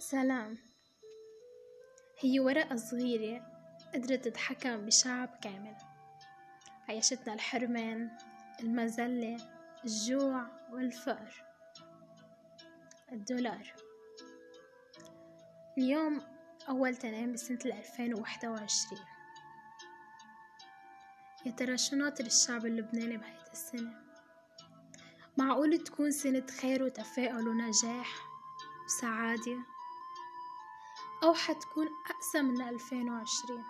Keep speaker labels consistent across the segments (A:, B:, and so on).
A: سلام. هي ورقة صغيرة قدرت تتحكم بشعب كامل. عيشتنا الحرمان المذلة الجوع والفقر. الدولار. اليوم أول تنين بسنة الألفين وواحدة وعشرين. يا ترى شو ناطر الشعب اللبناني بهيدي السنة؟ معقول تكون سنة خير وتفاؤل ونجاح وسعادة؟ أو حتكون أقسى من ألفين وعشرين.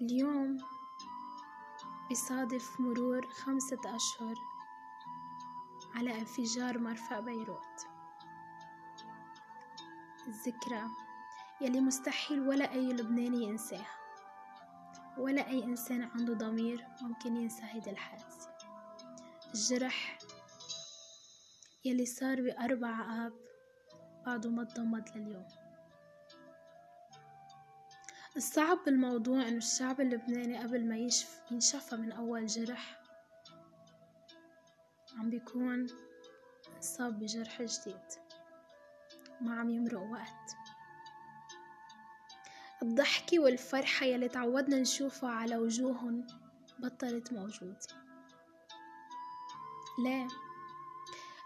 A: اليوم بيصادف مرور خمسة أشهر على انفجار مرفأ بيروت. الذكرى يلي مستحيل ولا أي لبناني ينساها ولا أي إنسان عنده ضمير ممكن ينسى هيدا الحادثة. الجرح يلي صار بأربع آب بعده ما تضمد لليوم. الصعب بالموضوع إنه الشعب اللبناني قبل ما يشف ينشفى من أول جرح عم بيكون انصاب بجرح جديد. ما عم يمرق وقت. الضحكة والفرحة يلي تعودنا نشوفها على وجوههم بطلت موجودة. ليه؟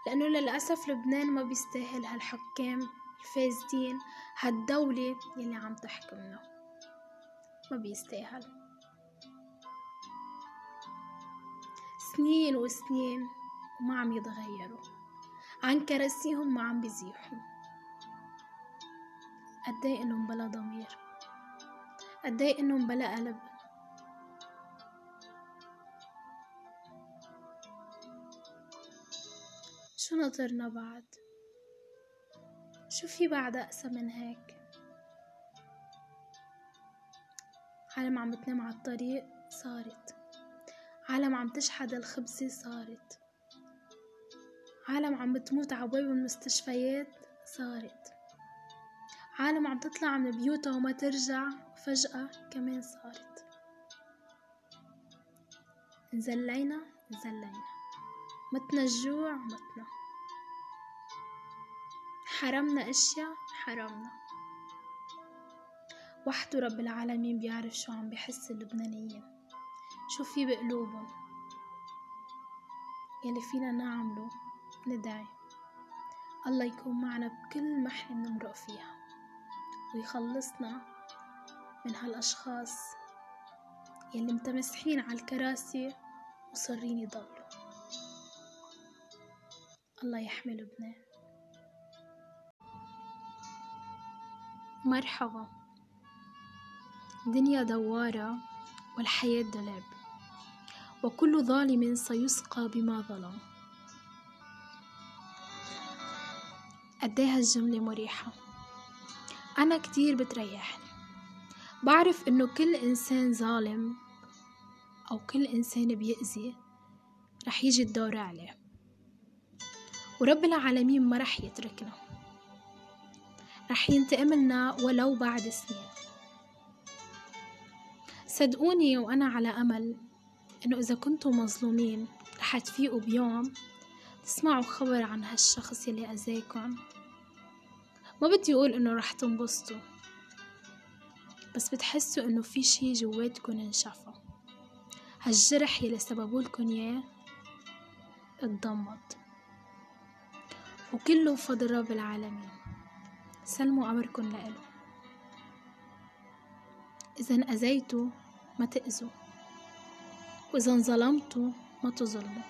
A: لأنه للأسف لبنان ما بيستاهل هالحكام الفاسدين هالدولة يلي عم تحكمنا. ما بيستاهل. سنين وسنين وما عم يتغيروا. عن كراسيهم ما عم بيزيحوا. قدي إنهم بلا ضمير؟ قدي إنهم بلا قلب؟ شو نطرنا بعد شو في بعد أقسى من هيك؟ عالم عم بتنام على الطريق صارت. عالم عم تشحد الخبزة صارت. عالم عم بتموت عبواب المستشفيات صارت. عالم عم تطلع من بيوتها وما ترجع فجأة كمان صارت. نزلينا نزلينا متنا الجوع متنا. حرمنا أشياء حرمنا. وحده رب العالمين بيعرف شو عم بحس اللبنانيين. شو في بقلوبهم؟ يلي فينا نعمله ندعي. الله يكون معنا بكل محنة بنمرق فيها ويخلصنا من هالأشخاص يلي متمسحين على الكراسي مصرين يضلوا. الله يحمي لبنان. مرحبا. دنيا دوارة والحياة دولاب وكل ظالم سيسقى بما ظلم. قديها الجملة مريحة. أنا كتير بتريحني. بعرف إنه كل إنسان ظالم أو كل إنسان بيأذي رح يجي الدور عليه. ورب العالمين ما رح يتركنا. رح ينتقم لنا ولو بعد سنين. صدقوني وأنا على أمل إنه إذا كنتوا مظلومين رح تفيقوا بيوم تسمعوا خبر عن هالشخص يلي أذاكم. ما بدي أقول إنه رح تنبسطوا بس بتحسوا إنه في شي جواتكن انشفى. هالجرح يلي سببولكن إياه اتضمد وكله بفضل رب العالمين. سلموا أمركن لإله. إذا أذيتوا ما تأذوا وإذا انظلمتوا ما تظلموا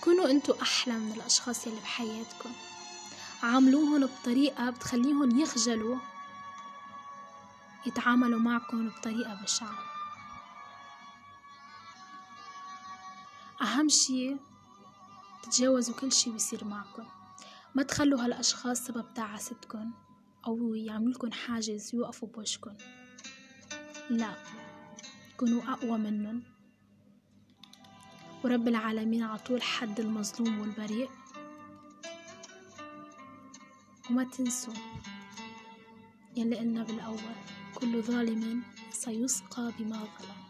A: كونوا أنتوا أحلى من الأشخاص يلي بحياتكم. عاملوهن بطريقة بتخليهم يخجلوا يتعاملوا معكم بطريقة بشعة. أهم شي تتجاوزوا كل شي بيصير معكم. ما تخلوا هالأشخاص سبب تعاستكن أو يعملكن حاجز يوقفوا بوشكن. لا كونوا أقوى منهم ورب العالمين عطول حد المظلوم والبريء. وما تنسوا يلي قلنا بالأول كل ظالم سيسقى بما ظلم.